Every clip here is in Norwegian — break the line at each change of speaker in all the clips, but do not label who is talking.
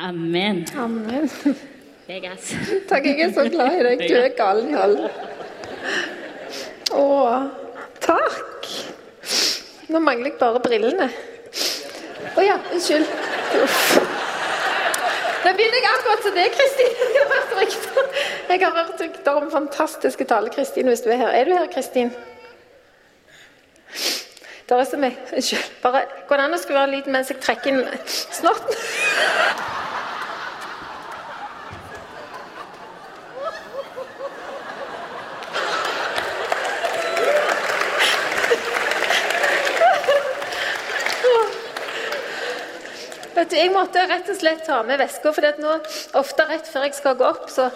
Amen.
Amen.
Vegas.
Takk, jeg er så glad i deg. Du er galen i alle. Å, takk. Nå mangler jeg bare brillene. Å ja, unnskyld. Uff. Da begynner jeg akkurat til deg, Kristin. Jeg har hørt rykter. Jeg om fantastiske taler, Kristin, hvis du er her. Er du her, Kristin? Det er så mye Unnskyld. Bare Går det an å skru av lyden mens jeg trekker inn snotten? Jeg måtte rett og slett ta med veska, for nå, ofte rett før jeg skal gå opp, så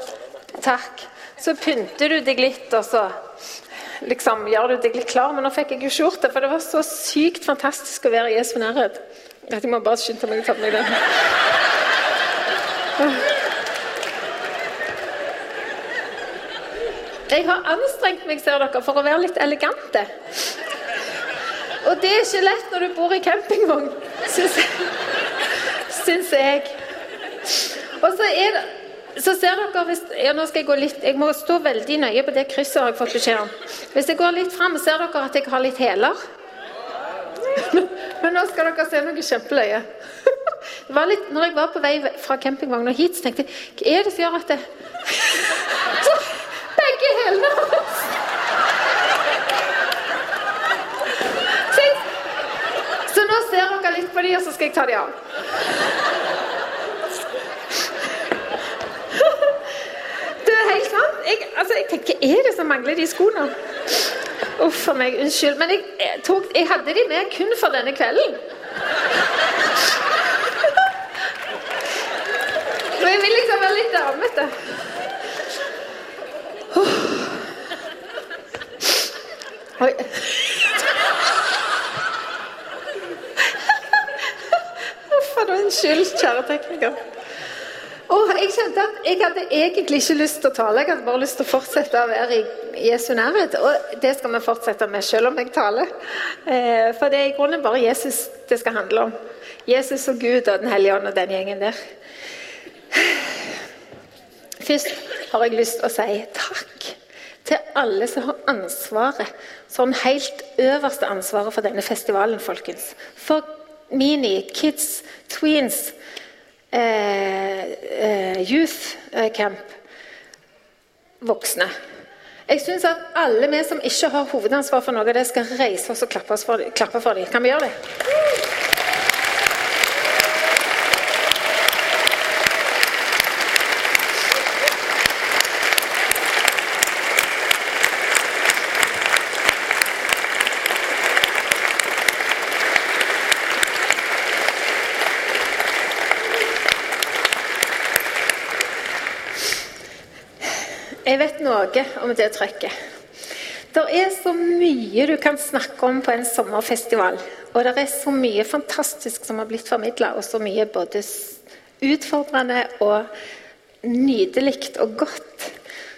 takk, så pynter du deg litt, og så liksom gjør du deg litt klar. Men nå fikk jeg jo skjorte, for det var så sykt fantastisk å være i Jesu nærhet. Jeg må bare skynde meg å ta på meg den. Jeg har anstrengt meg, ser dere, for å være litt elegante. Og det er ikke lett når du bor i campingvogn, syns jeg. Syns jeg. Og så er det så ser dere hvis, ja, nå skal Jeg gå litt, jeg må stå veldig nøye på det krysset. har jeg fått beskjed om. Hvis jeg går litt fram, ser dere at jeg har litt hæler. Men nå skal dere se noe kjempeløye. Det var litt, når jeg var på vei fra campingvogna hit, så tenkte jeg Hva er det som gjør at det så, Begge hælene så, så nå ser dere litt på de, og så skal jeg ta de av. Det er helt sant. Jeg, altså, jeg tenker, Hva er det som mangler de skoene? Uff a meg. Unnskyld. Men jeg, jeg, tok, jeg hadde de med kun for denne kvelden. Og jeg vil liksom være litt damete. Oi. Uff a meg. Unnskyld, kjære tekniker. Og jeg kjente at jeg hadde egentlig ikke lyst til å tale, jeg hadde bare lyst til å fortsette å være i Jesu nærhet. Og det skal vi fortsette med, selv om jeg taler. Eh, For det er i grunnen bare Jesus det skal handle om. Jesus og Gud og Den hellige ånd og den gjengen der. Først har jeg lyst til å si takk til alle som har ansvaret, sånn helt øverste ansvaret for denne festivalen, folkens. For Mini, Kids, Tweens, Youth eh, Camp, voksne. Jeg syns at alle vi som ikke har hovedansvar for noe det, skal reise oss og klappe, for, klappe for dem. Kan vi gjøre det? Jeg vet noe om det trøkket. Det er så mye du kan snakke om på en sommerfestival. Og det er så mye fantastisk som har blitt formidla, og så mye både utfordrende og nydelig og godt.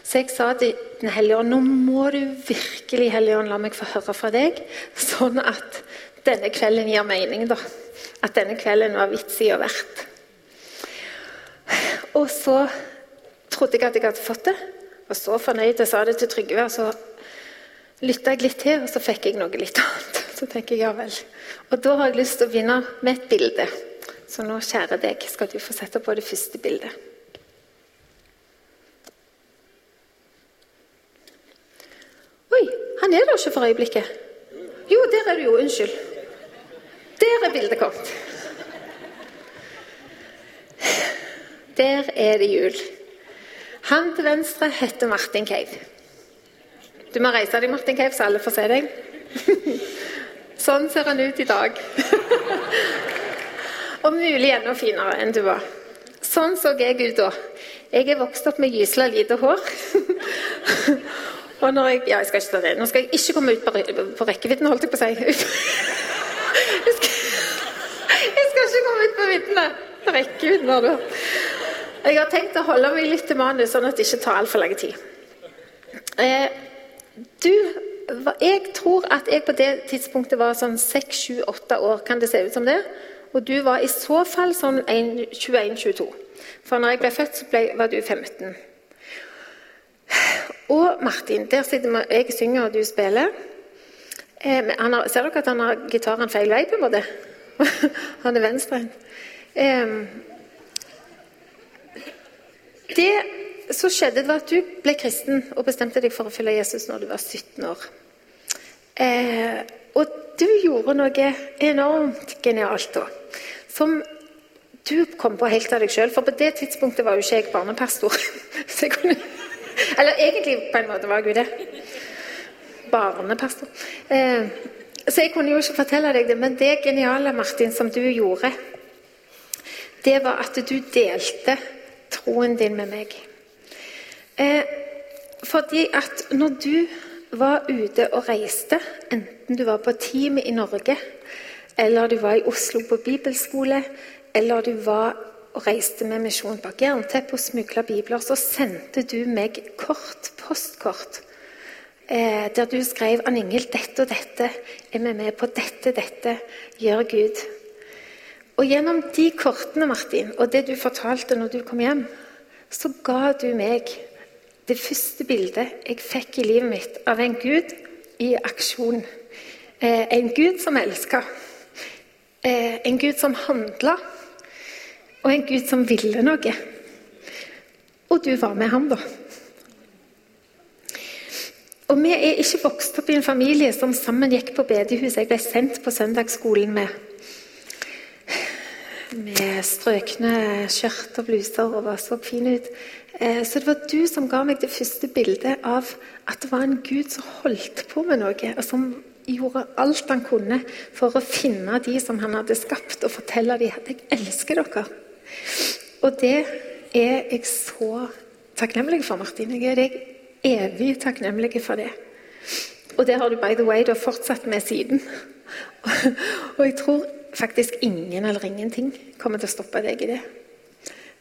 Så jeg sa til Den hellige ånd nå må du virkelig Hellige ånd, la meg få høre fra deg, sånn at denne kvelden gir mening. da. At denne kvelden var vits i og verdt. Og så trodde jeg at jeg hadde fått det. Var så fornøyd. Jeg sa det til Trygve. og Så lytta jeg litt til, og så fikk jeg noe litt annet. Så tenker jeg ja vel. Og da har jeg lyst til å begynne med et bilde. Så nå, kjære deg, skal du få sette på det første bildet. Oi, han er der ikke for øyeblikket. Jo, der er du jo. Unnskyld. Der er bildet kommet. Der er det jul. Han til venstre heter Martin Cave. Du må reise deg, Martin Cave, så alle får se deg. Sånn ser han ut i dag. Og mulig enda finere enn du var. Sånn så jeg ut da. Jeg er vokst opp med gysla lite hår. Og når jeg, ja, jeg skal ikke ta det. Nå skal jeg ikke komme ut på, på rekkevidden, holdt jeg på å si. Jeg skal, ikke komme ut på viddene. Rekkevidden har du. Jeg har tenkt å holde meg litt til manus, sånn at det ikke tar altfor lang tid. Eh, du, jeg tror at jeg på det tidspunktet var sånn seks, sju, åtte år. Kan det se ut som det? Og du var i så fall sånn 21-22. For når jeg ble født, så ble, var du 15. Og Martin, der sitter vi, jeg synger, og du spiller. Eh, har, ser dere at han har gitaren feil vei, på en måte? han er venstrehendt. Eh, det som skjedde, var at du ble kristen og bestemte deg for å følge Jesus når du var 17 år. Eh, og du gjorde noe enormt genialt da. Som du kom på helt av deg sjøl. For på det tidspunktet var jo ikke jeg barnepastor. Så jeg kunne, eller egentlig på en måte var jeg jo det. Barnepastor. Eh, så jeg kunne jo ikke fortelle deg det, men det geniale Martin, som du gjorde, det var at du delte troen din med meg. Eh, fordi at når du var ute og reiste, enten du var på teamet i Norge, eller du var i Oslo på bibelskole, eller du var og reiste med Misjon bak jernteppet og smugla bibler, så sendte du meg kort, postkort eh, der du skrev 'Ann Ingeld, dette og dette er vi med på. Dette, dette gjør Gud'. Og gjennom de kortene, Martin, og det du fortalte når du kom hjem, så ga du meg det første bildet jeg fikk i livet mitt av en Gud i aksjon. Eh, en Gud som elska. Eh, en Gud som handla. Og en Gud som ville noe. Og du var med ham, da. Og vi er ikke vokst opp i en familie som sammen gikk på bedehus. Jeg ble sendt på søndagsskolen med, med strøkne skjørt og bluser og var så fin ut. Eh, så det var du som ga meg det første bildet av at det var en Gud som holdt på med noe, og som gjorde alt han kunne for å finne de som han hadde skapt, og fortelle dem at 'jeg elsker dere'. Og det er jeg så takknemlig for, Martin. Jeg er deg evig takknemlig for det. Og det har du by the way, har fortsatt med siden. Og jeg tror faktisk ingen eller ingenting kommer til å stoppe deg i det.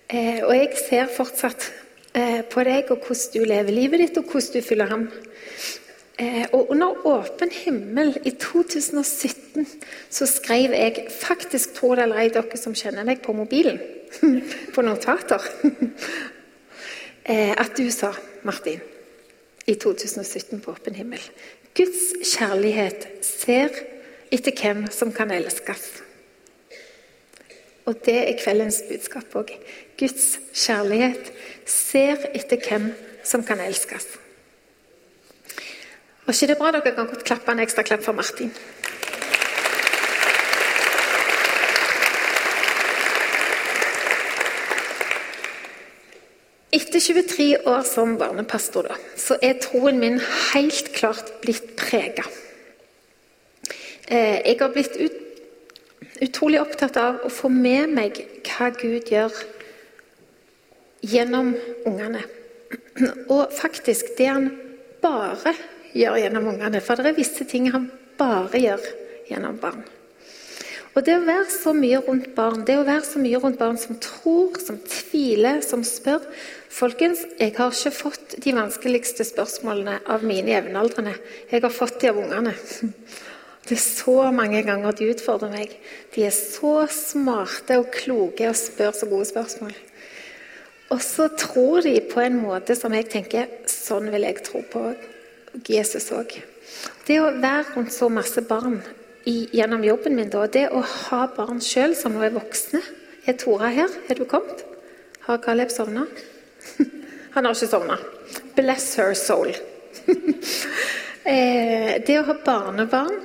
Eh, og jeg ser fortsatt Eh, på deg, og hvordan du lever livet ditt, og hvordan du fyller ham. Eh, og under åpen himmel i 2017 så skrev jeg faktisk, tror det eller ei, dere som kjenner meg på mobilen, på notater, eh, at du sa, Martin, i 2017 på åpen himmel Guds kjærlighet ser etter hvem som kan elskes. Og det er kveldens budskap òg. Guds kjærlighet ser etter hvem som kan elskes. Og ikke det bra? Dere kan godt klappe en ekstra klapp for Martin. Etter 23 år som barnepastor da, så er troen min helt klart blitt prega. Eh, jeg har blitt ut, utrolig opptatt av å få med meg hva Gud gjør gjennom ungene. Og faktisk det han bare gjør gjennom ungene. For det er visse ting han bare gjør gjennom barn. Og det å være så mye rundt barn, det å være så mye rundt barn som tror, som tviler, som spør Folkens, jeg har ikke fått de vanskeligste spørsmålene av mine jevnaldrende. Jeg har fått de av ungene. Det er så mange ganger de utfordrer meg. De er så smarte og kloke og spør så gode spørsmål. Og så tror de på en måte som jeg tenker sånn vil jeg tro på Jesus òg. Det å være rundt så masse barn i, gjennom jobben min, da, det å ha barn sjøl som nå er voksne Er Tora her? Er du kommet? Har Caleb sovna? Han har ikke sovna. Bless her soul. Eh, det å ha barnebarn,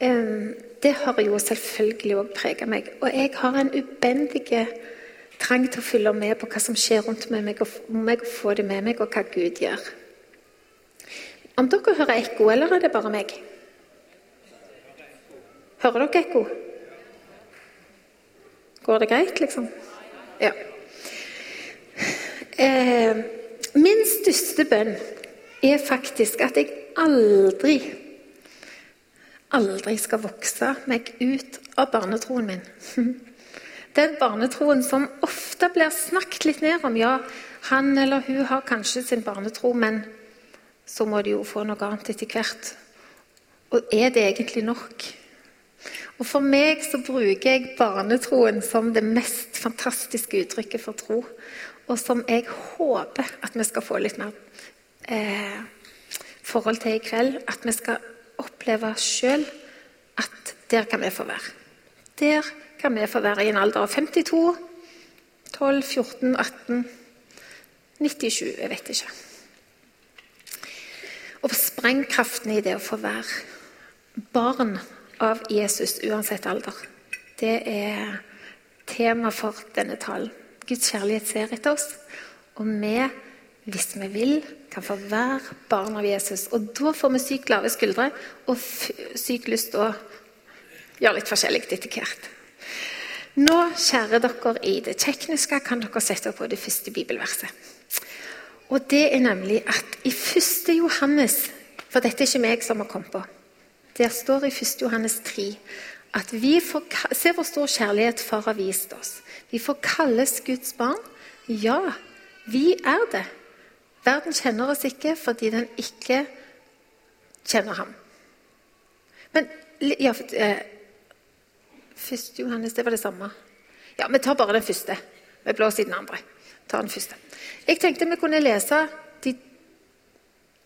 det har jo selvfølgelig òg prega meg. Og jeg har en ubendige trang til å følge med på hva som skjer rundt meg, og jeg få det med meg, og hva Gud gjør. Om dere hører ekko, eller er det bare meg? Hører dere ekko? Går det greit, liksom? Ja. Eh, min største bønn er faktisk at jeg aldri, aldri skal vokse meg ut av barnetroen min. Den barnetroen som ofte blir snakket litt ned om. Ja, han eller hun har kanskje sin barnetro, men så må de jo få noe annet etter hvert. Og er det egentlig nok? Og For meg så bruker jeg barnetroen som det mest fantastiske uttrykket for tro. Og som jeg håper at vi skal få litt mer eh, forhold til i kveld. At vi skal oppleve sjøl at der kan vi få være. Der kan vi få være i en alder av 52, 12, 14, 18, 97 Jeg vet ikke. Og sprengkraften i det å få være barn av Jesus uansett alder, det er tema for denne talen. Guds kjærlighet ser etter oss, og vi, hvis vi vil, kan få være barn av Jesus. Og da får vi sykt lave skuldre og syk lyst til å gjøre litt forskjellig etter hvert. Nå, kjære dere i det tekniske, kan dere sette på det første bibelverset. Og det er nemlig at i 1. Johannes For dette er ikke meg som har kommet på. Der står i 1. Johannes 3 at vi får, Se hvor stor kjærlighet Far har vist oss. Vi får kalles Guds barn. Ja, vi er det. Verden kjenner oss ikke fordi den ikke kjenner ham. Men ja, eh, Første Johannes, det var det samme. Ja, Vi tar bare den første. Vi blåser i den andre. Ta den første. Jeg tenkte vi kunne lese de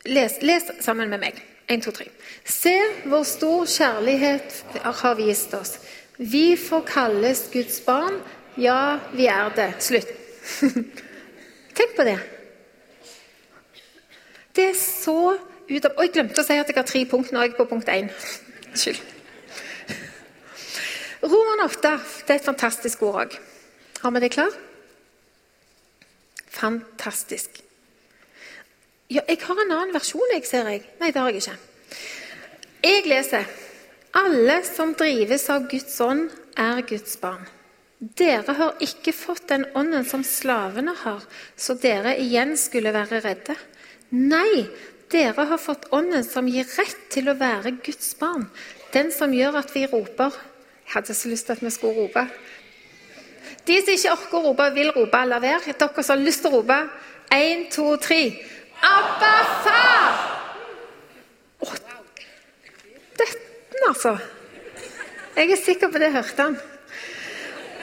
Les, les sammen med meg. 1, 2, 3. Se hvor stor kjærlighet har vist oss. Vi får kalles Guds barn. Ja, vi er det. Slutt. Tenk på det. Det er så ut av Og jeg glemte å si at jeg har tre punkt. Nå er på punkt én. Unnskyld. Roman 8 det er et fantastisk ord òg. Har vi det klar? Fantastisk. Ja, jeg har en annen versjon, jeg, ser jeg. Nei, det har jeg ikke. Jeg leser Alle som drives av Guds ånd, er Guds barn. Dere har ikke fått den ånden som slavene har, så dere igjen skulle være redde. Nei, dere har fått ånden som gir rett til å være Guds barn. Den som gjør at vi roper jeg hadde så lyst til at vi skulle rope. De som ikke orker å rope, vil rope, la være. Dere som har lyst til å rope. Én, to, tre. Abba, far! Å, dette, altså. Jeg er sikker på det hørte han.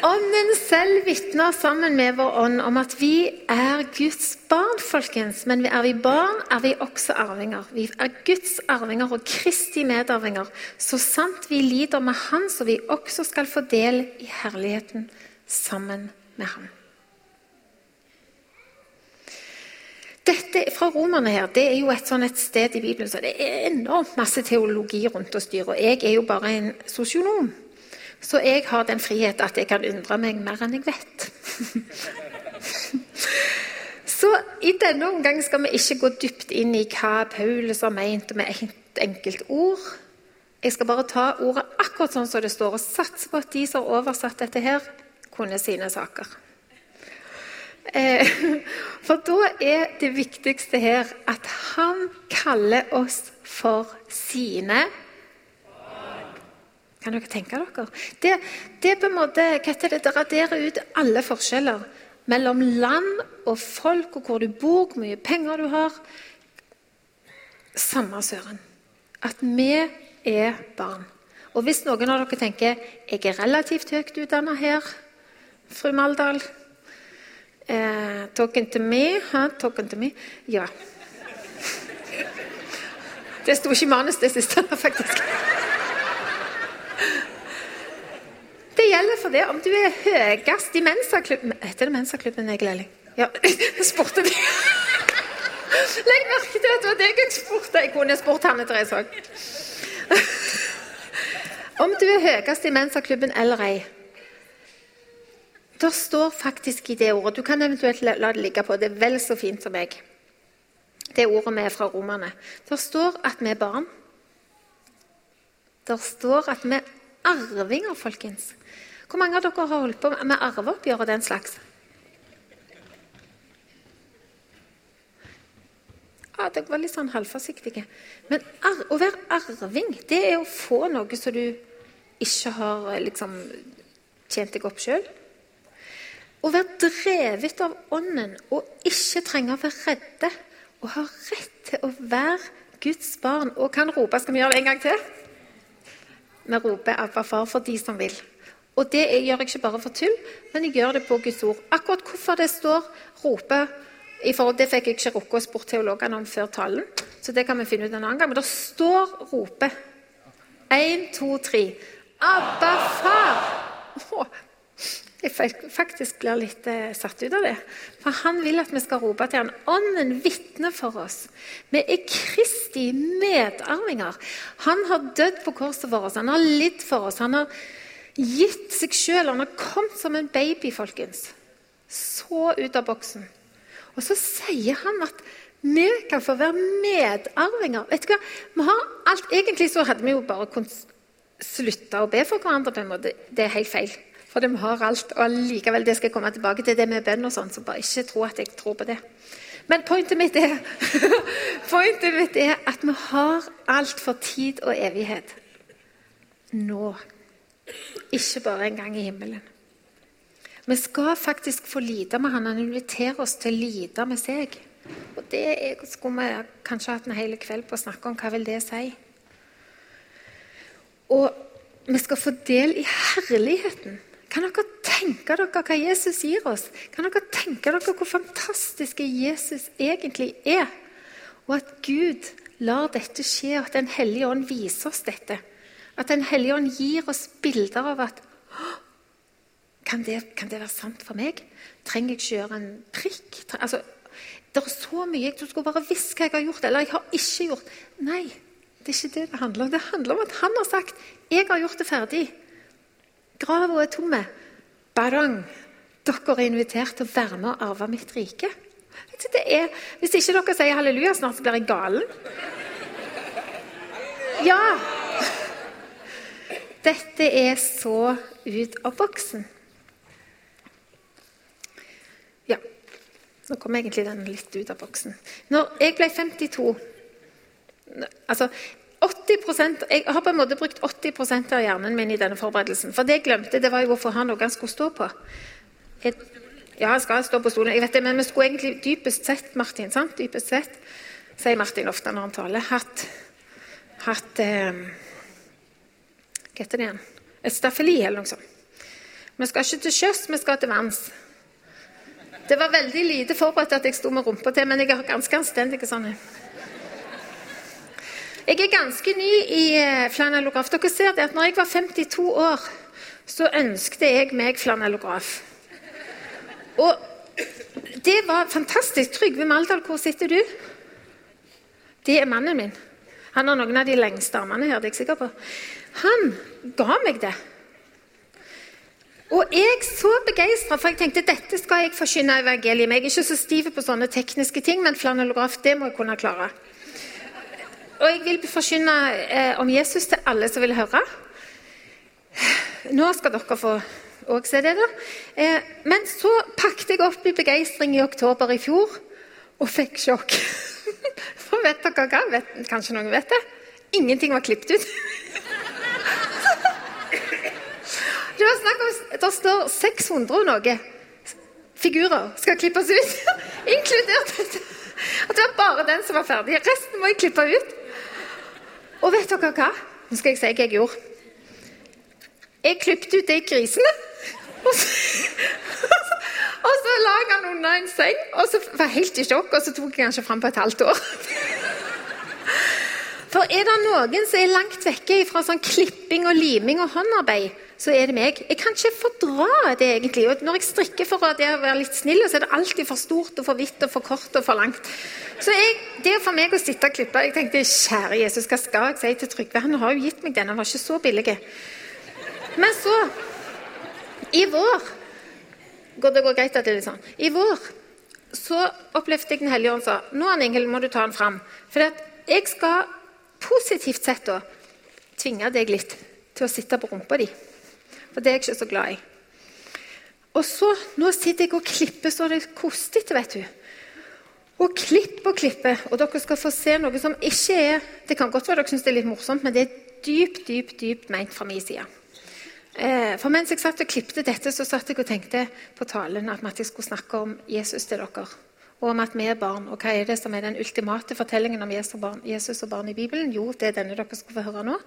Ånden selv vitner sammen med vår ånd om at vi er Guds barn, folkens. Men er vi barn, er vi også arvinger. Vi er Guds arvinger og Kristi medarvinger. Så sant vi lider med Han, så vi også skal få del i herligheten sammen med Han. Dette fra romerne her, det er jo et, sånn et sted i Bibelen så det er enormt masse teologi rundt å styre. Og jeg er jo bare en sosionom. Så jeg har den frihet at jeg kan undre meg mer enn jeg vet. Så i denne omgang skal vi ikke gå dypt inn i hva Paulus har ment med et enkelt ord. Jeg skal bare ta ordet akkurat sånn som det står, og satse på at de som har oversatt dette her, kunne sine saker. Eh, for da er det viktigste her at han kaller oss for sine kan dere tenke dere? Det, det på en måte, hva heter det, det raderer ut alle forskjeller mellom land og folk, og hvor du bor, hvor mye penger du har. Samme søren. At vi er barn. Og hvis noen av dere tenker jeg er relativt høyt utdanna her, fru Maldal eh, Talking to me? Huh? Talking to me? Ja. Det sto ikke i manus, det siste, faktisk. Det gjelder for det om du er høyest i mensaklubben Heter det mensaklubben, Egil Elling? Ja, spurte vi. Legg merke til at det var deg jeg spurte. Jeg kunne spurt Hanne Therese òg. Om du er høyest i mensaklubben eller ei. Det står faktisk i det ordet Du kan eventuelt la det ligge på. Det er vel så fint som meg. Det ordet vi er fra romerne. Det står at vi er barn. Det står at vi er arvinger, folkens. Hvor mange av dere har holdt på med arveoppgjør og den slags? Ja, dere var litt sånn halvforsiktige. Men å være arving, det er å få noe som du ikke har liksom, tjent deg opp sjøl. Å være drevet av Ånden og ikke trenge å være redde. Og ha rett til å være Guds barn og kan rope Skal vi gjøre det en gang til? vi roper 'Abba, far' for de som vil. Og det gjør jeg ikke bare for tull, men jeg gjør det på Guds ord. Akkurat hvorfor det står 'rope' forhold, Det fikk jeg ikke rukket å spørre teologene om før talen, så det kan vi finne ut en annen gang. Men det står 'rope'. Én, to, tre. Abba, far! Jeg faktisk blir litt eh, satt ut av det. For han vil at vi skal rope til han. Ånden vitner for oss. Vi er Kristi medarvinger. Han har dødd på korset for oss. Han har lidd for oss. Han har gitt seg sjøl. Han har kommet som en baby, folkens. Så ut av boksen. Og så sier han at vi kan få være medarvinger. Vet du hva? Vi har alt, Egentlig så hadde vi jo bare slutta å be for hverandre. på en måte. Det er helt feil. For de har alt. Og likevel, det skal jeg komme tilbake til, det med bønn og sånn. Så bare ikke tro at jeg tror på det. Men pointet mitt er, pointet mitt er at vi har alt for tid og evighet nå. Ikke bare en gang i himmelen. Vi skal faktisk få lide med han. Han inviterer oss til å lide med seg. Og det skulle vi kanskje hatt en hel kveld på å snakke om. Hva vil det si? Og vi skal få del i herligheten. Kan dere tenke dere hva Jesus gir oss? Kan dere tenke dere hvor fantastisk Jesus egentlig er? Og at Gud lar dette skje, og at Den hellige ånd viser oss dette. At Den hellige ånd gir oss bilder av at kan det, kan det være sant for meg? Trenger jeg ikke gjøre en prikk? Altså, det er så mye jeg skulle bare visst hva jeg har gjort, eller jeg har ikke gjort. Nei, det er ikke det det handler om. Det handler om at han har sagt 'Jeg har gjort det ferdig'. Grava er tomme. Barang. Dere er invitert til å være med og arve mitt rike. Er, hvis ikke dere sier halleluja snart, så blir jeg galen. Ja! Dette er så ut av boksen. Ja. Nå kom egentlig den litt ut av boksen. Når jeg ble 52 altså 80% Jeg har på en måte brukt 80% av hjernen min i denne forberedelsen. For det jeg glemte, det var jo hvorfor han noe han skulle stå på. Jeg, ja, han skal stå på stolen, jeg vet det, men vi skulle egentlig dypest sett, Martin, sant? dypest sett, sier Martin ofte når han taler, hatt, hatt eh, Hva heter det igjen? Et staffeli eller noe sånt. Vi skal ikke til sjøs, vi skal til vanns. Det var veldig lite forberedt at jeg sto med rumpa til, men jeg har ganske anstendige sånne. Jeg er ganske ny i eh, flanellograf. Dere ser det at når jeg var 52 år, så ønskte jeg meg flanellograf. Og det var fantastisk. Trygve Maldal, hvor sitter du? Det er mannen min. Han har noen av de lengste armene her. det er jeg sikker på. Han ga meg det. Og jeg så begeistra, for jeg tenkte dette skal jeg forkynne evangeliet med. Jeg er ikke så stiv på sånne tekniske ting, men flanellograf det må jeg kunne klare. Og jeg vil forkynne eh, om Jesus til alle som vil høre. Nå skal dere få òg se det, da. Eh, men så pakket jeg opp i begeistring i oktober i fjor og fikk sjokk. For vet dere hva? Vet, kanskje noen vet det? Ingenting var klippet ut. Det var snakk om, det står 600 og noe figurer skal klippes ut. Inkludert. At det var bare den som var ferdig. Resten må jeg klippe ut. Og vet dere hva? Nå skal jeg si hva jeg gjorde. Jeg klippet ut de grisene. Og så, og så la jeg han under en seng, og så var jeg helt i sjokk, og så tok jeg han ikke fram på et halvt år. For er det noen som er langt vekke fra sånn klipping og liming og håndarbeid, så er det meg. Jeg kan ikke fordra det, egentlig. Og når jeg strikker for å være litt snill, så er det alltid for stort og for hvitt og for kort og for langt. Så jeg, det for meg å sitte og klippe Jeg tenkte, kjære Jesus, hva skal jeg si til Trygve? Han har jo gitt meg den, han var ikke så billig. Men så, i vår går Det går greit at det er litt sånn. I vår så opplevde jeg Den hellige ånd sa nå Ann Ingel, må du ta den fram. For jeg skal positivt sett da tvinge deg litt til å sitte på rumpa di. For det er jeg ikke så glad i. Og så, Nå sitter jeg og klipper så det koster, vet du. Og klipp og klippe. Og dere skal få se noe som ikke er Det kan godt være dere syns det er litt morsomt, men det er dypt, dypt, dypt meint fra min side. Eh, for mens jeg satt og klippet dette, så satt jeg og tenkte på talen at jeg skulle snakke om Jesus til dere. Og om at vi er barn. Og hva er det som er den ultimate fortellingen om Jesus og barn, i Bibelen? Jo, det er denne dere skal få høre nå.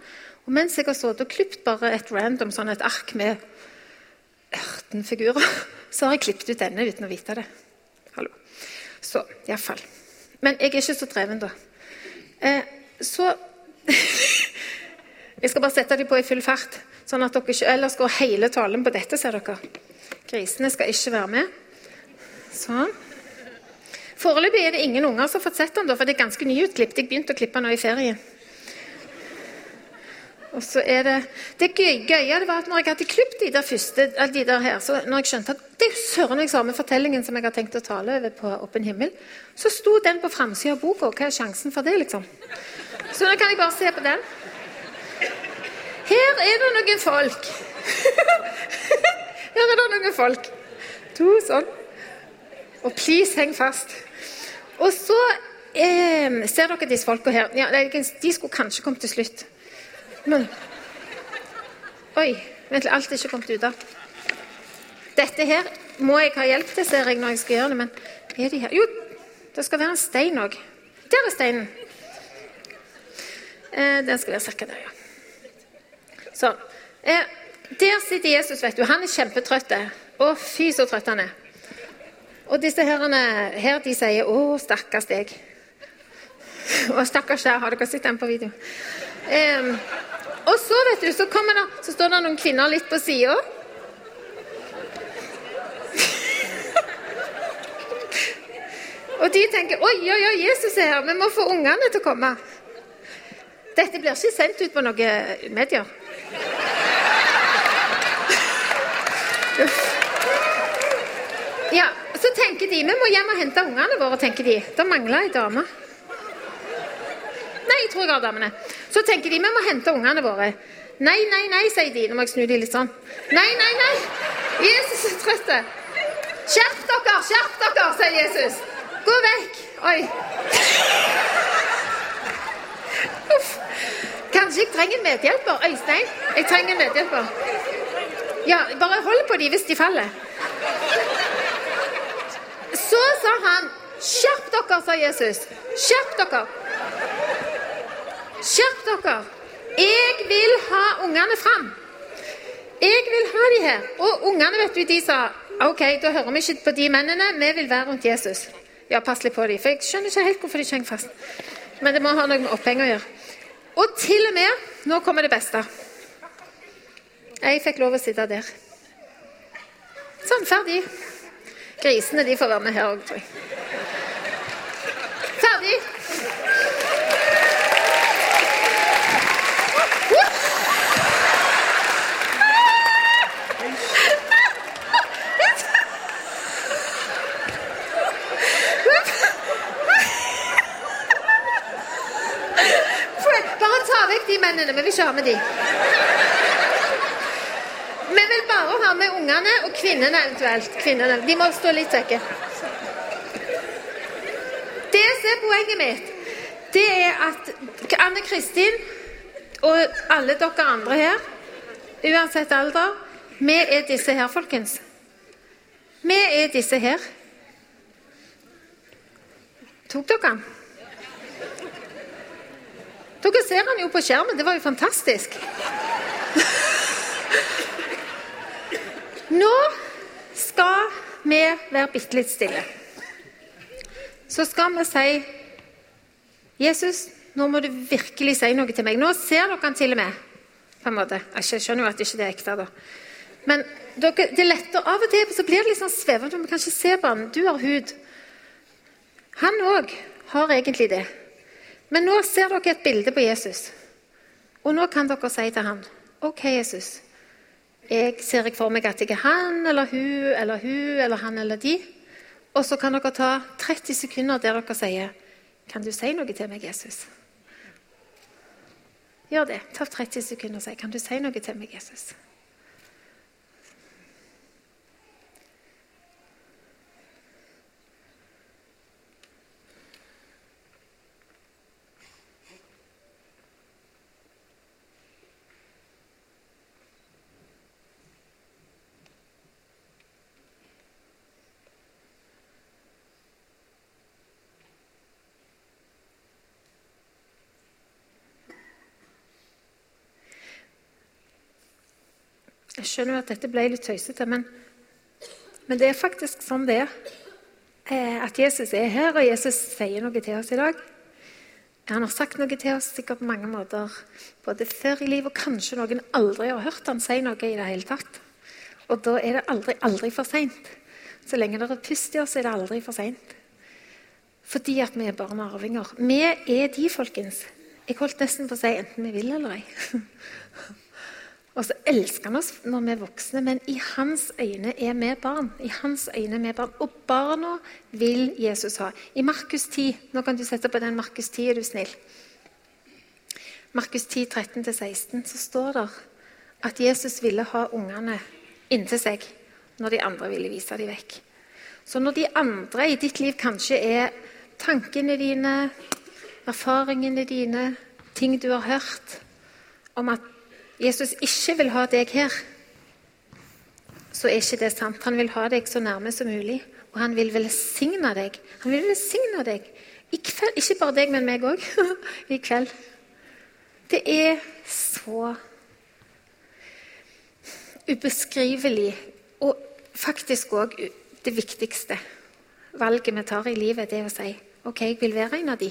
Og mens jeg har sittet og klippet bare et random sånn et ark med 18 figurer, så har jeg klippet ut denne uten å vite det. Hallo. Så iallfall. Men jeg er ikke så dreven, da. Eh, så Jeg skal bare sette dem på i full fart, sånn at dere ikke ellers går hele talen på dette, ser dere. Grisene skal ikke være med. Sånn. Foreløpig er det ingen unger som har fått sett den, for det er ganske nyutklipt. Jeg begynte å klippe nå i ferien. Og så er Det det gøye, gøye var at når jeg hadde klippet de der første, de der her, så når jeg skjønte at det er søren jeg samme fortellingen som jeg har tenkt å tale over på Åpen himmel, så sto den på framsida av boka. Hva er sjansen for det, liksom? Så nå kan jeg bare se på den. Her er det noen folk. Her er det noen folk. To sånn. Og please, heng fast. Og så eh, ser dere disse folka her. Ja, de skulle kanskje kommet til slutt. Men Oi, vent alt er ikke kommet ut av. Dette her må jeg ha hjelp til, ser jeg når jeg skal gjøre det. Men er de her? Jo, det skal være en stein òg. Der er steinen. Eh, den skal være ca. der, ja. Sånn. Eh, der sitter Jesus, vet du. Han er kjempetrøtt. Å, fy så trøtt han er. Og disse herrene her de sier 'Å, stakkars deg'. Og stakkars deg, har dere sett den på video? Um, og så vet du, så, det, så står det noen kvinner litt på sida. Og de tenker 'Oi, oi, oi, Jesus er her. Vi må få ungene til å komme'. Dette blir ikke sendt ut på noen medier. Ja, så tenker de vi må hjem og hente ungene våre. tenker de. Det mangler ei dame. Nei, jeg tror jeg har damene. Så tenker de vi må hente ungene våre. Nei, nei, nei, sier de. Nå må jeg snu de litt sånn. Nei, nei, nei. Jesus er trøtt. Skjerp dere, skjerp dere, sier Jesus. Gå vekk. Oi. Uff. Kanskje jeg trenger en medhjelper. Øystein, jeg trenger en medhjelper. Ja, bare hold på de hvis de faller. Så sa han, 'Skjerp dere', sa Jesus. Skjerp dere. Skjerp dere. Jeg vil ha ungene fram. Jeg vil ha de her. Og ungene, vet du, de sa OK, da hører vi ikke på de mennene. Vi vil være rundt Jesus. Ja, pass litt på dem. For jeg skjønner ikke helt hvorfor de ikke henger fast. Men det må ha noe med oppheng å gjøre. Og til og med Nå kommer det beste. Jeg fikk lov å sitte der. Sånn, ferdig. Grisene de får være med her òg, tror jeg. Ferdig. Bare ta vekk de mennene. Vi vil ikke ha med de. Vi å ha med ungene og kvinnene eventuelt. Kvinnene. De må stå litt vekke. Det som er poenget mitt, det er at Anne Kristin og alle dere andre her, uansett alder, vi er disse her, folkens. Vi er disse her. Tok dere den? Dere ser den jo på skjermen. Det var jo fantastisk. Nå skal vi være bitte litt stille. Så skal vi si Jesus, nå må du virkelig si noe til meg. Nå ser dere han til og med. på en måte. Jeg skjønner jo at det ikke er ekte. da. Men dere, det er lettere. Av og til så blir det litt sånn svevende. Vi kan ikke se på han. Du har hud. Han òg har egentlig det. Men nå ser dere et bilde på Jesus. Og nå kan dere si til han, OK, Jesus. Jeg ser ikke for meg at jeg er han eller hun eller hun eller han eller de. Og så kan dere ta 30 sekunder der dere sier Kan du si noe til meg, Jesus? Gjør det. Ta 30 sekunder og si Kan du si noe til meg, Jesus? Skjønner at dette ble litt tøysete, men, men det er faktisk sånn det er. Eh, at Jesus er her, og Jesus sier noe til oss i dag. Han har sagt noe til oss sikkert på mange måter, både før i livet og kanskje noen aldri har hørt han si noe i det hele tatt. Og da er det aldri, aldri for seint. Så lenge det er pust i oss, er det aldri for seint. Fordi at vi er barn og arvinger. Vi er de, folkens. Jeg holdt nesten på å si enten vi vil eller ei. Og så elsker han oss når vi er voksne, men i hans øyne er vi barn. I hans øyne er vi barn. Og barna vil Jesus ha. I Markus 10 Nå kan du sette på den Markus 10, er du snill. Markus 10, 13-16, så står det at Jesus ville ha ungene inntil seg når de andre ville vise dem vekk. Så når de andre i ditt liv kanskje er tankene dine, erfaringene dine, ting du har hørt om at Jesus ikke vil ha deg her, så er ikke det sant. Han vil ha deg så nærme som mulig, og han vil velsigne deg. Han vil velsigne deg i kveld. Ikke bare deg, men meg òg. I kveld. Det er så ubeskrivelig, og faktisk òg det viktigste valget vi tar i livet, det er å si OK, jeg vil være en av de.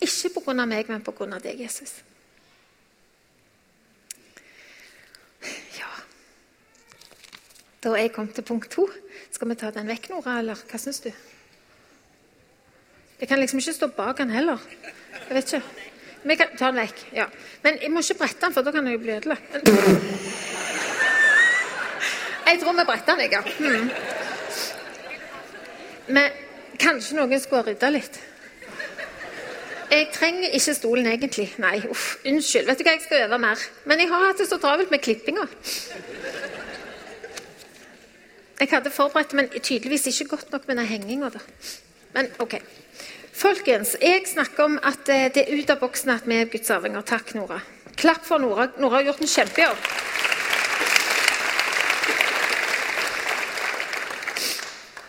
Ikke pga. meg, men pga. deg, Jesus. Da jeg kommet til punkt to. Skal vi ta den vekk, Nora, eller hva syns du? Jeg kan liksom ikke stå bak den heller. Jeg vet ikke. Vi kan ta den vekk. ja. Men jeg må ikke brette den, for da kan jeg jo bli ødelagt. Jeg tror vi bretter den, jeg, ja. Hmm. Men kanskje noen skulle ha rydda litt? Jeg trenger ikke stolen egentlig. Nei, uff, unnskyld. Vet du hva, jeg skal øve mer. Men jeg har hatt det så travelt med klippinga. Jeg hadde forberedt, men tydeligvis ikke godt nok med den henginga. Men OK. Folkens, jeg snakker om at eh, det er ut av boksen at vi er Guds arvinger. Takk, Nora. Klapp for Nora. Nora har gjort en kjempejobb.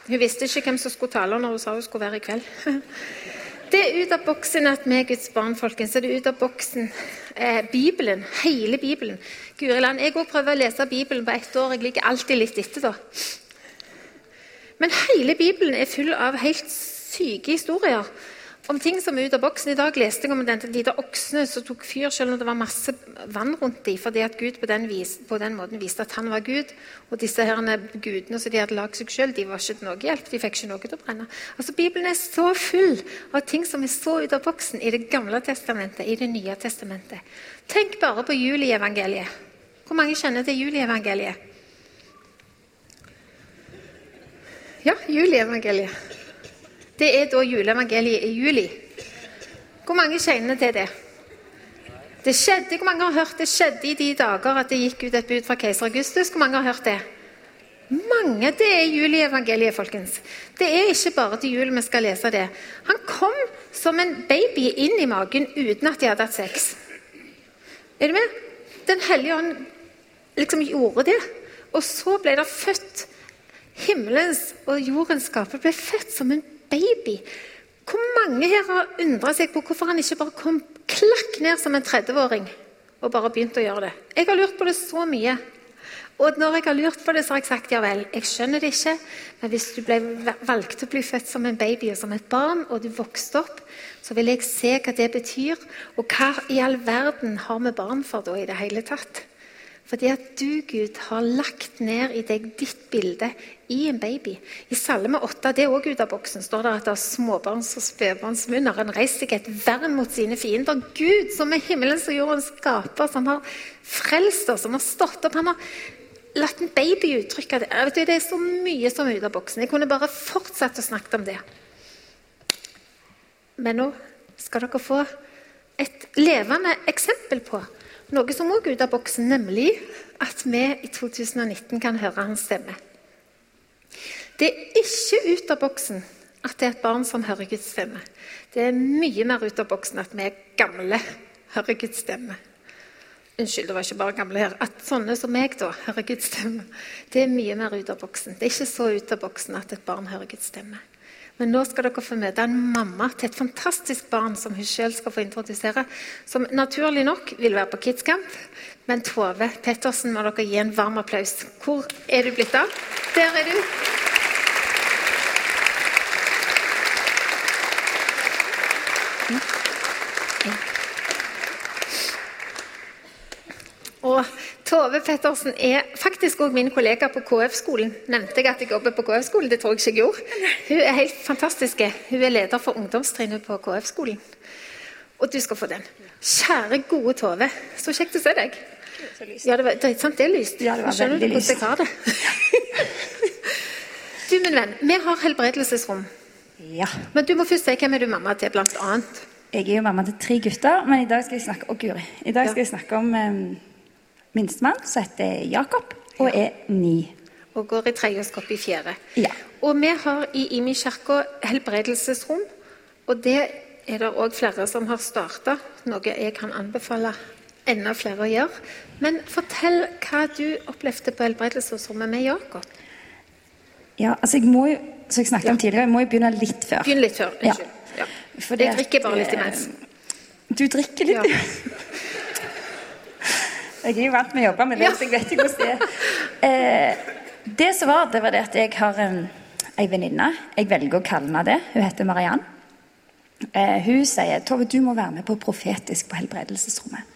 Hun visste ikke hvem som skulle tale når hun sa hun skulle være i kveld. Det er ut av boksen at vi er Guds barn, folkens. Det er ut av boksen eh, Bibelen. Hele Bibelen. Guri land, Jeg òg prøver å lese Bibelen på ett år. Jeg ligger alltid litt etter, da. Men hele Bibelen er full av helt syke historier om ting som er ut av boksen. I dag leste jeg om den de oksene som tok fyr selv om det var masse vann rundt dem, fordi at Gud på den, vis, på den, måten viste at han var Gud. Og disse her gudene som de hadde lagd seg selv, de var ikke til noe hjelp. De fikk ikke noe til å brenne. Altså, Bibelen er så full av ting som er så ut av boksen i Det gamle testamentet, i Det nye testamentet. Tenk bare på julievangeliet. Hvor mange kjenner til julievangeliet? Ja, julievangeliet. Det er da juleevangeliet i juli. Hvor mange kjenner til det? Det skjedde, Hvor mange har hørt det skjedde i de dager at det gikk ut et bud fra keiser Augustus? Hvor mange har hørt det? Mange. Det er julievangeliet, folkens. Det er ikke bare til jul vi skal lese det. Han kom som en baby inn i magen uten at de hadde hatt sex. Er du med? Den hellige ånd liksom gjorde det. Og så ble det født Himmelens og jordens skaper ble født som en baby. Hvor mange her har undra seg på hvorfor han ikke bare kom klakk ned som en 30-åring og bare begynte å gjøre det? Jeg har lurt på det så mye. Og når jeg har lurt på det, så har jeg sagt ja vel, jeg skjønner det ikke, men hvis du ble valgt å bli født som en baby og som et barn, og du vokste opp, så vil jeg se hva det betyr, og hva i all verden har vi barn for da i det hele tatt? Fordi at du, Gud, har lagt ned i deg ditt bilde i en baby. I Salme 8, det er også ut av boksen, står det at det er småbarns- og spedbarnsmunner. en reiser seg et vern mot sine fiender. Gud, som er himmelens og jordens skaper, som har frelst oss, som har stått opp. Han har latt en baby uttrykke det. Du, det er så mye som er ut av boksen. Jeg kunne bare fortsatt å snakke om det. Men nå skal dere få et levende eksempel på noe som òg er ute av boksen, nemlig at vi i 2019 kan høre hans stemme. Det er ikke ut av boksen at det er et barn som hører Guds stemme. Det er mye mer ut av boksen at vi er gamle hører Guds stemme. Unnskyld, det var ikke bare gamle her. At sånne som meg da, hører Guds stemme, det er mye mer ut av boksen. Det er ikke så ut av boksen at et barn hører Guds stemme. Men nå skal dere få møte en mamma til et fantastisk barn som hun selv skal få introdusere. Som naturlig nok vil være på Kidscamp. Men Tove Pettersen må dere gi en varm applaus. Hvor er du blitt av? Der er du. Og Tove Pettersen er faktisk òg min kollega på KF-skolen. Nevnte jeg at jeg jobber på KF-skolen? Det tror jeg ikke jeg gjorde. Hun er helt fantastisk. Hun er leder for ungdomstrinnet på KF-skolen. Og du skal få den. Kjære, gode Tove. Så kjekt å se deg. Ja, det, var, drittsamt. det er lyst.
Ja, det var Skjønner
du hvordan jeg har det? du, min venn, vi har helbredelsesrom.
Ja.
Men du må først si hvem er du mamma til, blant annet.
Jeg er jo mamma til tre gutter, men i dag skal jeg snakke, oh. I dag skal jeg snakke om um, minstemann, som heter Jakob, og er ni.
Og går i tredje og skal opp i fjerde.
Ja.
Og vi har i Imi kirke helbredelsesrom. Og det er det òg flere som har starta, noe jeg kan anbefale enda flere å gjøre. Men fortell hva du opplevde på helbredelsesrommet med Jakob.
Ja, altså jeg må jo, som jeg snakket om tidligere, jeg må jo begynne litt før.
Begynn litt før. Unnskyld. Ja. Ja. jeg drikker bare litt imens.
Eh, du drikker litt? Ja. Jeg er jo vant med å jobbe med det, så jeg vet ikke hvordan det er. Eh, det som var, det var det at jeg har um, ei venninne. Jeg velger å kalle henne det. Hun heter Mariann. Eh, hun sier Tove, du må være med på profetisk på helbredelsesrommet.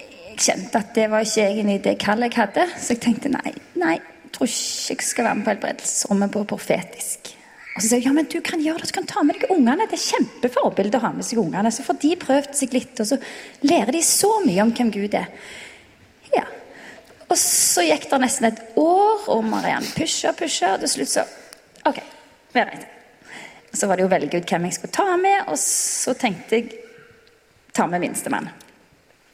Jeg kjente at det var ikke egentlig det kallet jeg hadde, så jeg tenkte nei, nei, jeg tror ikke jeg skal være med på helbredelsesrommet på profetisk. Og så sier jeg ja, men du kan gjøre det, du kan ta med deg ungene. Det er kjempeforbilde å ha med seg ungene. Så får de prøvd seg litt, og så lærer de så mye om hvem Gud er. Ja. Og så gikk det nesten et år, og Mariann pusha og pusha, og til slutt så OK, vi reiser. Så var det jo å velge ut hvem jeg skulle ta med, og så tenkte jeg ta med minstemann.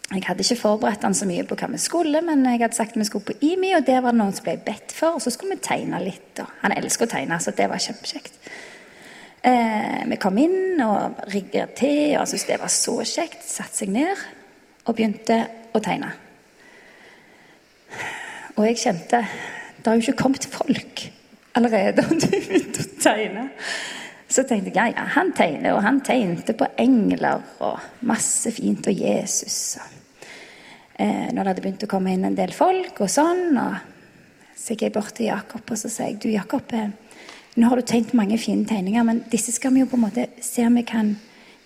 Jeg hadde ikke forberedt han så mye på hva vi skulle, men jeg hadde sagt vi skulle på IMI, og der var det noen som ble bedt for, og så skulle vi tegne litt. Og han elsker å tegne, så det var kjempekjekt. Eh, vi kom inn og rigget til, og han syntes det var så kjekt. Satte seg ned og begynte å tegne. Og jeg kjente Det har jo ikke kommet folk allerede, og du begynte å tegne. Så tenkte jeg ja, ja, han tegner, og han tegnte på engler og masse fint, og Jesus. og eh, når det hadde begynt å komme inn en del folk og sånn. Og så gikk jeg bort til Jakob og så sa jeg, du Jakob, eh, nå har du tegnet mange fine tegninger, men disse skal vi jo på en måte se om vi kan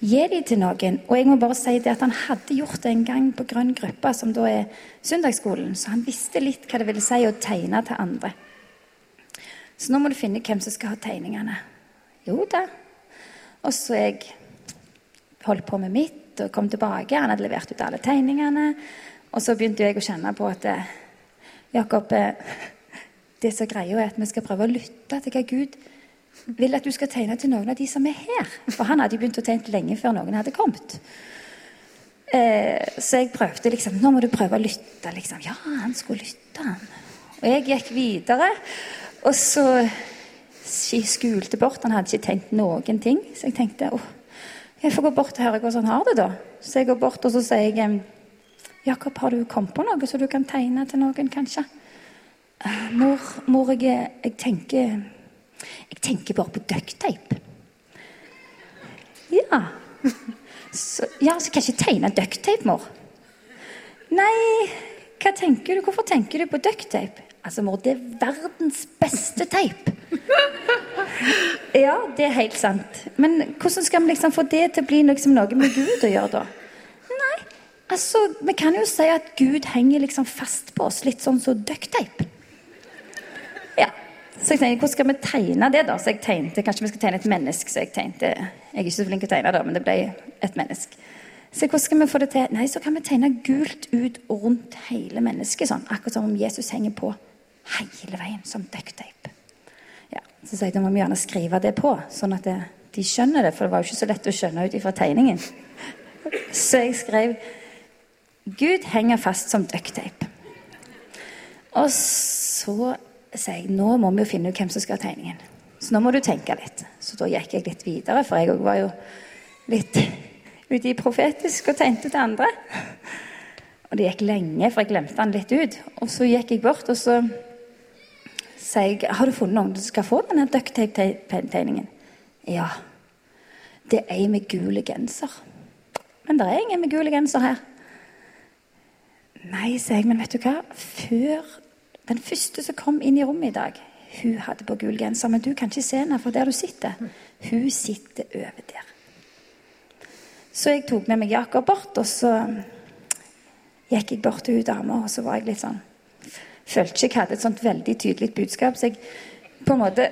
gi dem til noen. Og jeg må bare si det at han hadde gjort det en gang på Grønn gruppe, som da er søndagsskolen, så han visste litt hva det ville si å tegne til andre. Så nå må du finne hvem som skal ha tegningene. Jo da. Og så jeg holdt på med mitt og kom tilbake. Han hadde levert ut alle tegningene. Og så begynte jeg å kjenne på at eh, Jakob, eh, det som greia er at vi skal prøve å lytte til hva Gud vil at du skal tegne til noen av de som er her. For han hadde jo begynt å tegne lenge før noen hadde kommet. Eh, så jeg prøvde liksom Nå må du prøve å lytte. liksom. Ja, han skulle lytte, han. Og jeg gikk videre. Og så skulte bort. Han hadde ikke tenkt noen ting. Så jeg tenkte åh, jeg får gå bort og høre hvordan han har det, da. Så jeg går bort og så sier jeg 'Jakob, har du kommet på noe så du kan tegne til noen, kanskje?' Mor, mor jeg, jeg, tenker Jeg tenker bare på ducktape. Ja. Så, ja, så kan jeg ikke tegne ducktape, mor. Nei, hva tenker du? Hvorfor tenker du på ducktape? Altså, mor, det er verdens beste teip. Ja, det er helt sant. Men hvordan skal vi liksom få det til å bli liksom noe med Gud å gjøre, da? Altså, Vi kan jo si at Gud henger liksom fast på oss, litt sånn som så ducktape. Ja. Så jeg tenkte, hvordan skal vi tegne det, da? Så jeg tegnte, Kanskje vi skal tegne et menneske. Så jeg tegnte, jeg er ikke så flink til å tegne, da, men det ble et menneske. Så hvordan skal vi få det til? Nei, så kan vi tegne gult ut rundt hele mennesket. sånn, Akkurat som om Jesus henger på hele veien som ducktape. Ja, så sa jeg da må gjerne skrive det på, sånn at det, de skjønner det. For det var jo ikke så lett å skjønne ut ifra tegningen. Så jeg skrev Gud henger fast som ducktape. Og så sier jeg nå må vi jo finne ut hvem som skal ha tegningen. Så nå må du tenke litt. Så da gikk jeg litt videre, for jeg òg var jo litt uti profetisk og tegnte til andre. Og det gikk lenge, for jeg glemte den litt ut. Og så gikk jeg bort, og så sier jeg Har du funnet noen som skal få denne ducktape-tegningen? Ja. Det er ei med gul genser. Men det er ingen med gul genser her. Nei, sier jeg, men vet du hva? Før den første som kom inn i rommet i dag, hun hadde på gul genser. Men du kan ikke se henne for der du sitter. Hun sitter over der. Så jeg tok med meg Jakob bort, og så gikk jeg bort til hun dama, og så var jeg litt sånn Følte ikke jeg hadde et sånt veldig tydelig budskap, så jeg på en måte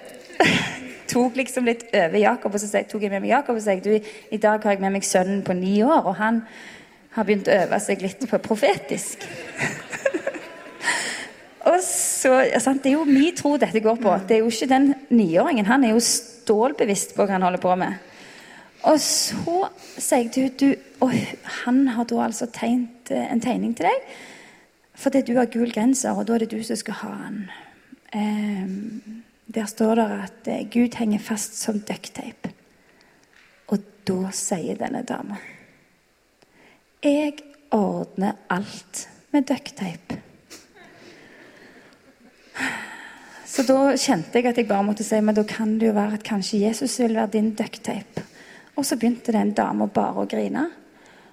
tok liksom litt over Jakob, og så tok jeg med meg Jakob og sa du, i dag har jeg med meg sønnen på ni år, og han har begynt å øve seg litt på profetisk. og så, sant, Det er jo min tro dette går på. Det er jo ikke den niåringen. Han er jo stålbevisst på hva han holder på med. Og så sier jeg til du, Og han har da altså tegnet eh, en tegning til deg fordi du har gul genser, og da er det du som skal ha den. Um, der står det at eh, Gud henger fast som ducktape. Og da sier denne dama Jeg ordner alt med ducktape. Så da kjente jeg at jeg bare måtte si men da kan det jo være at kanskje Jesus vil være din ducktape. Og så begynte den dama bare å grine.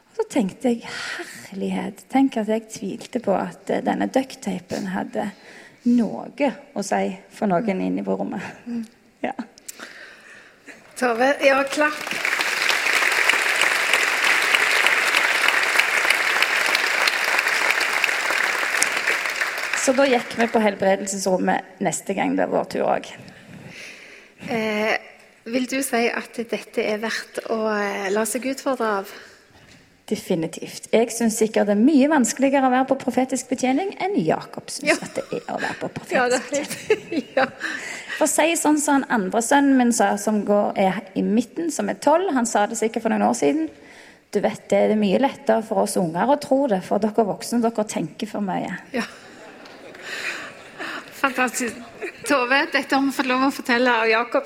Og så tenkte jeg herlighet, tenk at jeg tvilte på at eh, denne ducktapen hadde noe å si for noen inne på rommet. Ja.
Tove, ja, klapp.
Så da gikk vi på helbredelsesrommet neste gang det er vår tur òg.
Eh, vil du si at dette er verdt å eh, la seg utfordre av?
Definitivt. Jeg syns sikkert det er mye vanskeligere å være på profetisk betjening enn Jakob syns ja. at det er å være på profetisk betjening. ja. For å si sånn som han andre sønnen min sa, som går, er i midten, som er tolv, han sa det sikkert for noen år siden. Du vet, Det er mye lettere for oss unger å tro det, for dere voksne dere tenker for mye. Ja.
Fantastisk. Tove, dette har vi fått lov å fortelle av Jakob,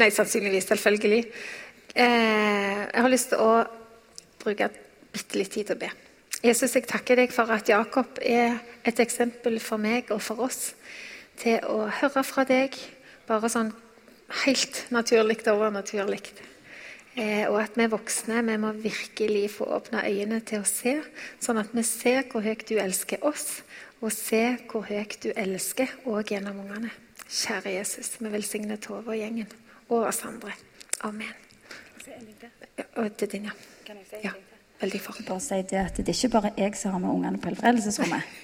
nei, sannsynligvis, selvfølgelig. Eh, jeg har lyst til å bruke bitte litt tid til å be. Jesus, jeg takker deg for at Jakob er et eksempel for meg og for oss til å høre fra deg bare sånn helt naturlig overnaturlig. Eh, og at vi voksne vi må virkelig få åpne øynene til å se, sånn at vi ser hvor høyt du elsker oss, og se hvor høyt du elsker òg gjennom ungene. Kjære Jesus, vi velsigner Tove og gjengen og oss andre. Amen. Ja, og til din, ja. ja. Veldig fort.
Bare si det at det er ikke bare jeg som har med ungene på helbredelsesrommet.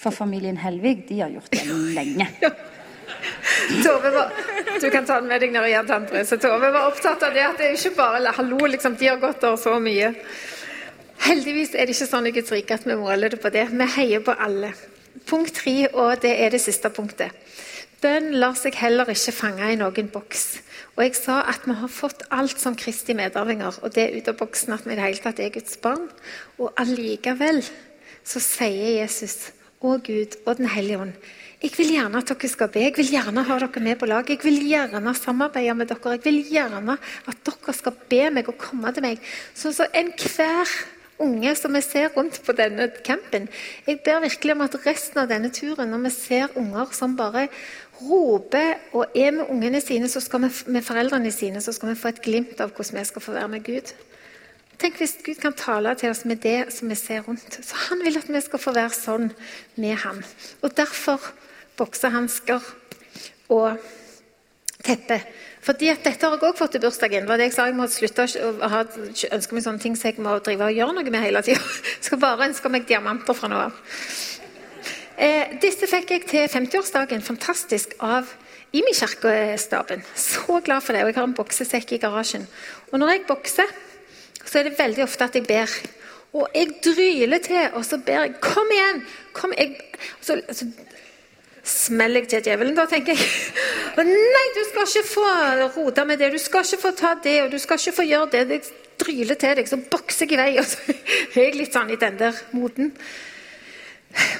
For familien Helvig de har gjort det lenge. Ja.
Tove var, Du kan ta den med deg når jeg gjør tante. Tove var opptatt av det at det er ikke bare hallo, liksom, de har gått der så mye. Heldigvis er det ikke sånn i Guds rike at vi måler det på det. Vi heier på alle. Punkt tre, og det er det siste punktet. Bønn lar seg heller ikke fange i noen boks. Og jeg sa at vi har fått alt som Kristi medarvinger, og det er ut av boksen at vi i det hele tatt er Guds barn. Og allikevel så sier Jesus og Gud og Den hellige ånd jeg vil gjerne at dere skal be, jeg vil gjerne ha dere med på lag. Jeg vil gjerne samarbeide med dere. Jeg vil gjerne at dere skal be meg og komme til meg. Så, så enhver unge som vi ser rundt på denne campen Jeg ber virkelig om at resten av denne turen, når vi ser unger som bare roper og er med ungene sine, så skal vi, med foreldrene sine, så skal vi få et glimt av hvordan vi skal få være med Gud. Tenk hvis Gud kan tale til oss med det som vi ser rundt. Så Han vil at vi skal få være sånn med ham. Og derfor boksehansker og teppe. Fordi at Dette har jeg også fått til bursdagen. Det var det jeg sa jeg må slutte å ha, ønske meg sånne ting så jeg må drive og gjøre noe med hele tida. Skal bare ønske meg diamanter fra nå av. Eh, disse fikk jeg til 50-årsdagen fantastisk av Imi-kirkestaben. Så glad for det. Og jeg har en boksesekk i garasjen. Og når jeg bokser, så er det veldig ofte at jeg ber. Og jeg dryler til, og så ber jeg 'Kom igjen!' Kom, jeg, så, så smeller jeg til djevelen. Da tenker jeg Nei, du skal ikke få rote med det. Du skal ikke få ta det, og du skal ikke få gjøre det. Jeg dryler til deg, så bokser jeg i vei. Og så er jeg litt sånn i den der moten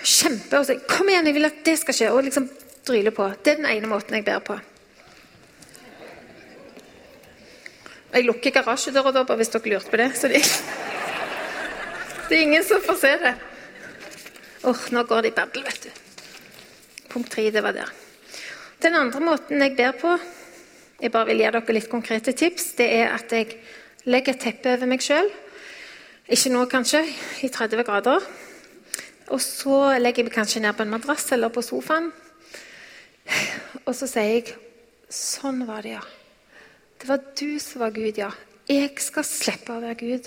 kjempe og så 'Kom igjen, jeg vil at det skal skje.' Og liksom dryle på. Det er den ene måten jeg ber på. Jeg lukker garasjedøra da, bare hvis dere lurte på det. Så det, det er ingen som får se det. Åh, nå går det i babbel, vet du. Punkt tre, det var der. Den andre måten jeg ber på, jeg bare vil gi dere litt konkrete tips, det er at jeg legger et teppe over meg sjøl. Ikke nå, kanskje, i 30 grader. Og så legger jeg meg kanskje ned på en madrass eller på sofaen. Og så sier jeg Sånn var det, ja. Det var du som var Gud, ja. Jeg skal slippe å være Gud.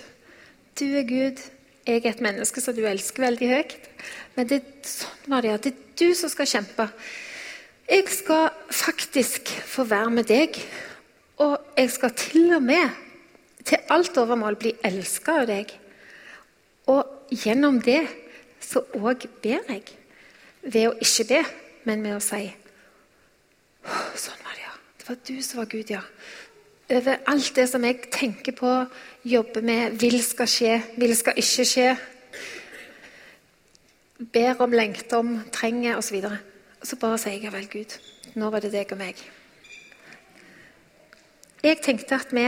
Du er Gud. Jeg er et menneske som du elsker veldig høyt. Men det, er sånn det. Det er du som skal kjempe. Jeg skal faktisk få være med deg. Og jeg skal til og med til alt overmål bli elska av deg. Og gjennom det så òg ber jeg. Ved å ikke be, men med å si Sånn var det, ja. Det var du som var Gud, ja. Over alt det som jeg tenker på, jobber med, vil skal skje, vil skal ikke skje. Ber om, lengter om, trenger osv. Så og så bare sier jeg vel, Gud, nå var det deg og meg. Jeg tenkte at vi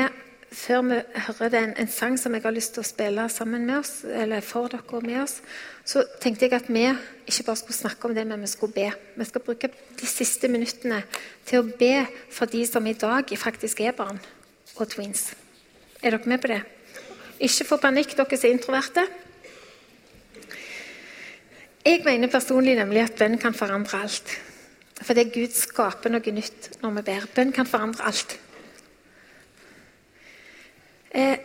før vi hører den, en, sang som jeg har lyst til å spille sammen med oss, eller for dere og med oss, så tenkte jeg at vi ikke bare skulle snakke om det, men vi skulle be. Vi skal bruke de siste minuttene til å be for de som i dag faktisk er barn og twins. Er dere med på det? Ikke få panikk, dere som er introverte. Jeg mener personlig nemlig at bønn kan forandre alt. Fordi Gud skaper noe nytt når vi ber. Bønn kan forandre alt. Eh,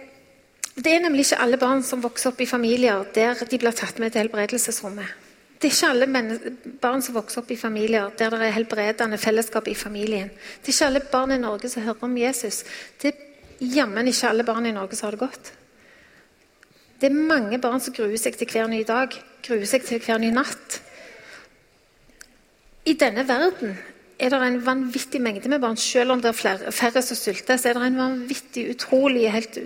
det er nemlig ikke alle barn som vokser opp i familier der de blir tatt med til helbredelsesrommet. Det er ikke alle barn som vokser opp i familier der det er helbredende fellesskap i familien. Det er ikke alle barn i Norge som hører om Jesus. Det er jammen ikke alle barn i Norge som har det godt. Det er mange barn som gruer seg til hver ny dag, gruer seg til hver ny natt. I denne verden er det en vanvittig mengde med barn. Selv om det er flere, færre som sulter, så er det en vanvittig, utrolig, helt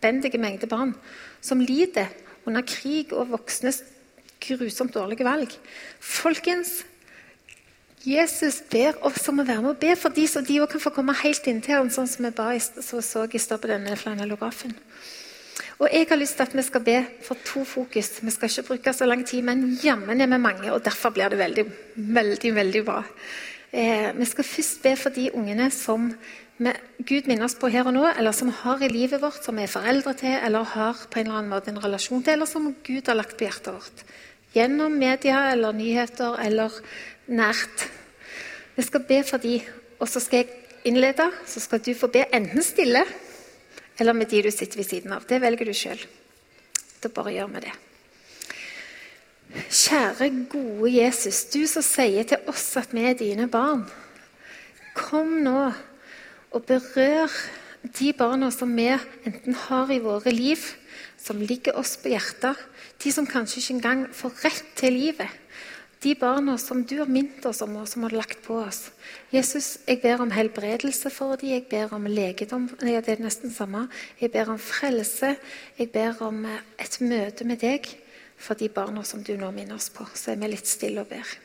bendige mengde barn som lider under krig og voksnes grusomt dårlige valg. Folkens, Jesus ber oss om å være med og be for de, så de òg kan få komme helt inn til ham, sånn som vi ba i, så, så i stad på denne flanellografen. Og jeg har lyst til at vi skal be for to fokus. Vi skal ikke bruke så lang tid, men jammen er vi mange, og derfor blir det veldig, veldig, veldig bra. Eh, vi skal først be for de ungene som Gud minner oss på her og nå, eller som har i livet vårt, som vi er foreldre til, eller har på en eller annen måte en relasjon til, eller som Gud har lagt på hjertet vårt. Gjennom media eller nyheter eller nært. Vi skal be for de, og så skal jeg innlede. Så skal du få be enten stille eller med de du sitter ved siden av. Det velger du sjøl. Da bare gjør vi det. Kjære, gode Jesus, du som sier til oss at vi er dine barn. Kom nå og berør de barna som vi enten har i våre liv, som ligger oss på hjertet, de som kanskje ikke engang får rett til livet. De barna som du har minnet oss om, og som har lagt på oss. Jesus, jeg ber om helbredelse for dem, jeg ber om legedom. Det er nesten samme. Jeg ber om frelse. Jeg ber om et møte med deg for de barna som du nå minner oss på. Så er vi litt stille og ber.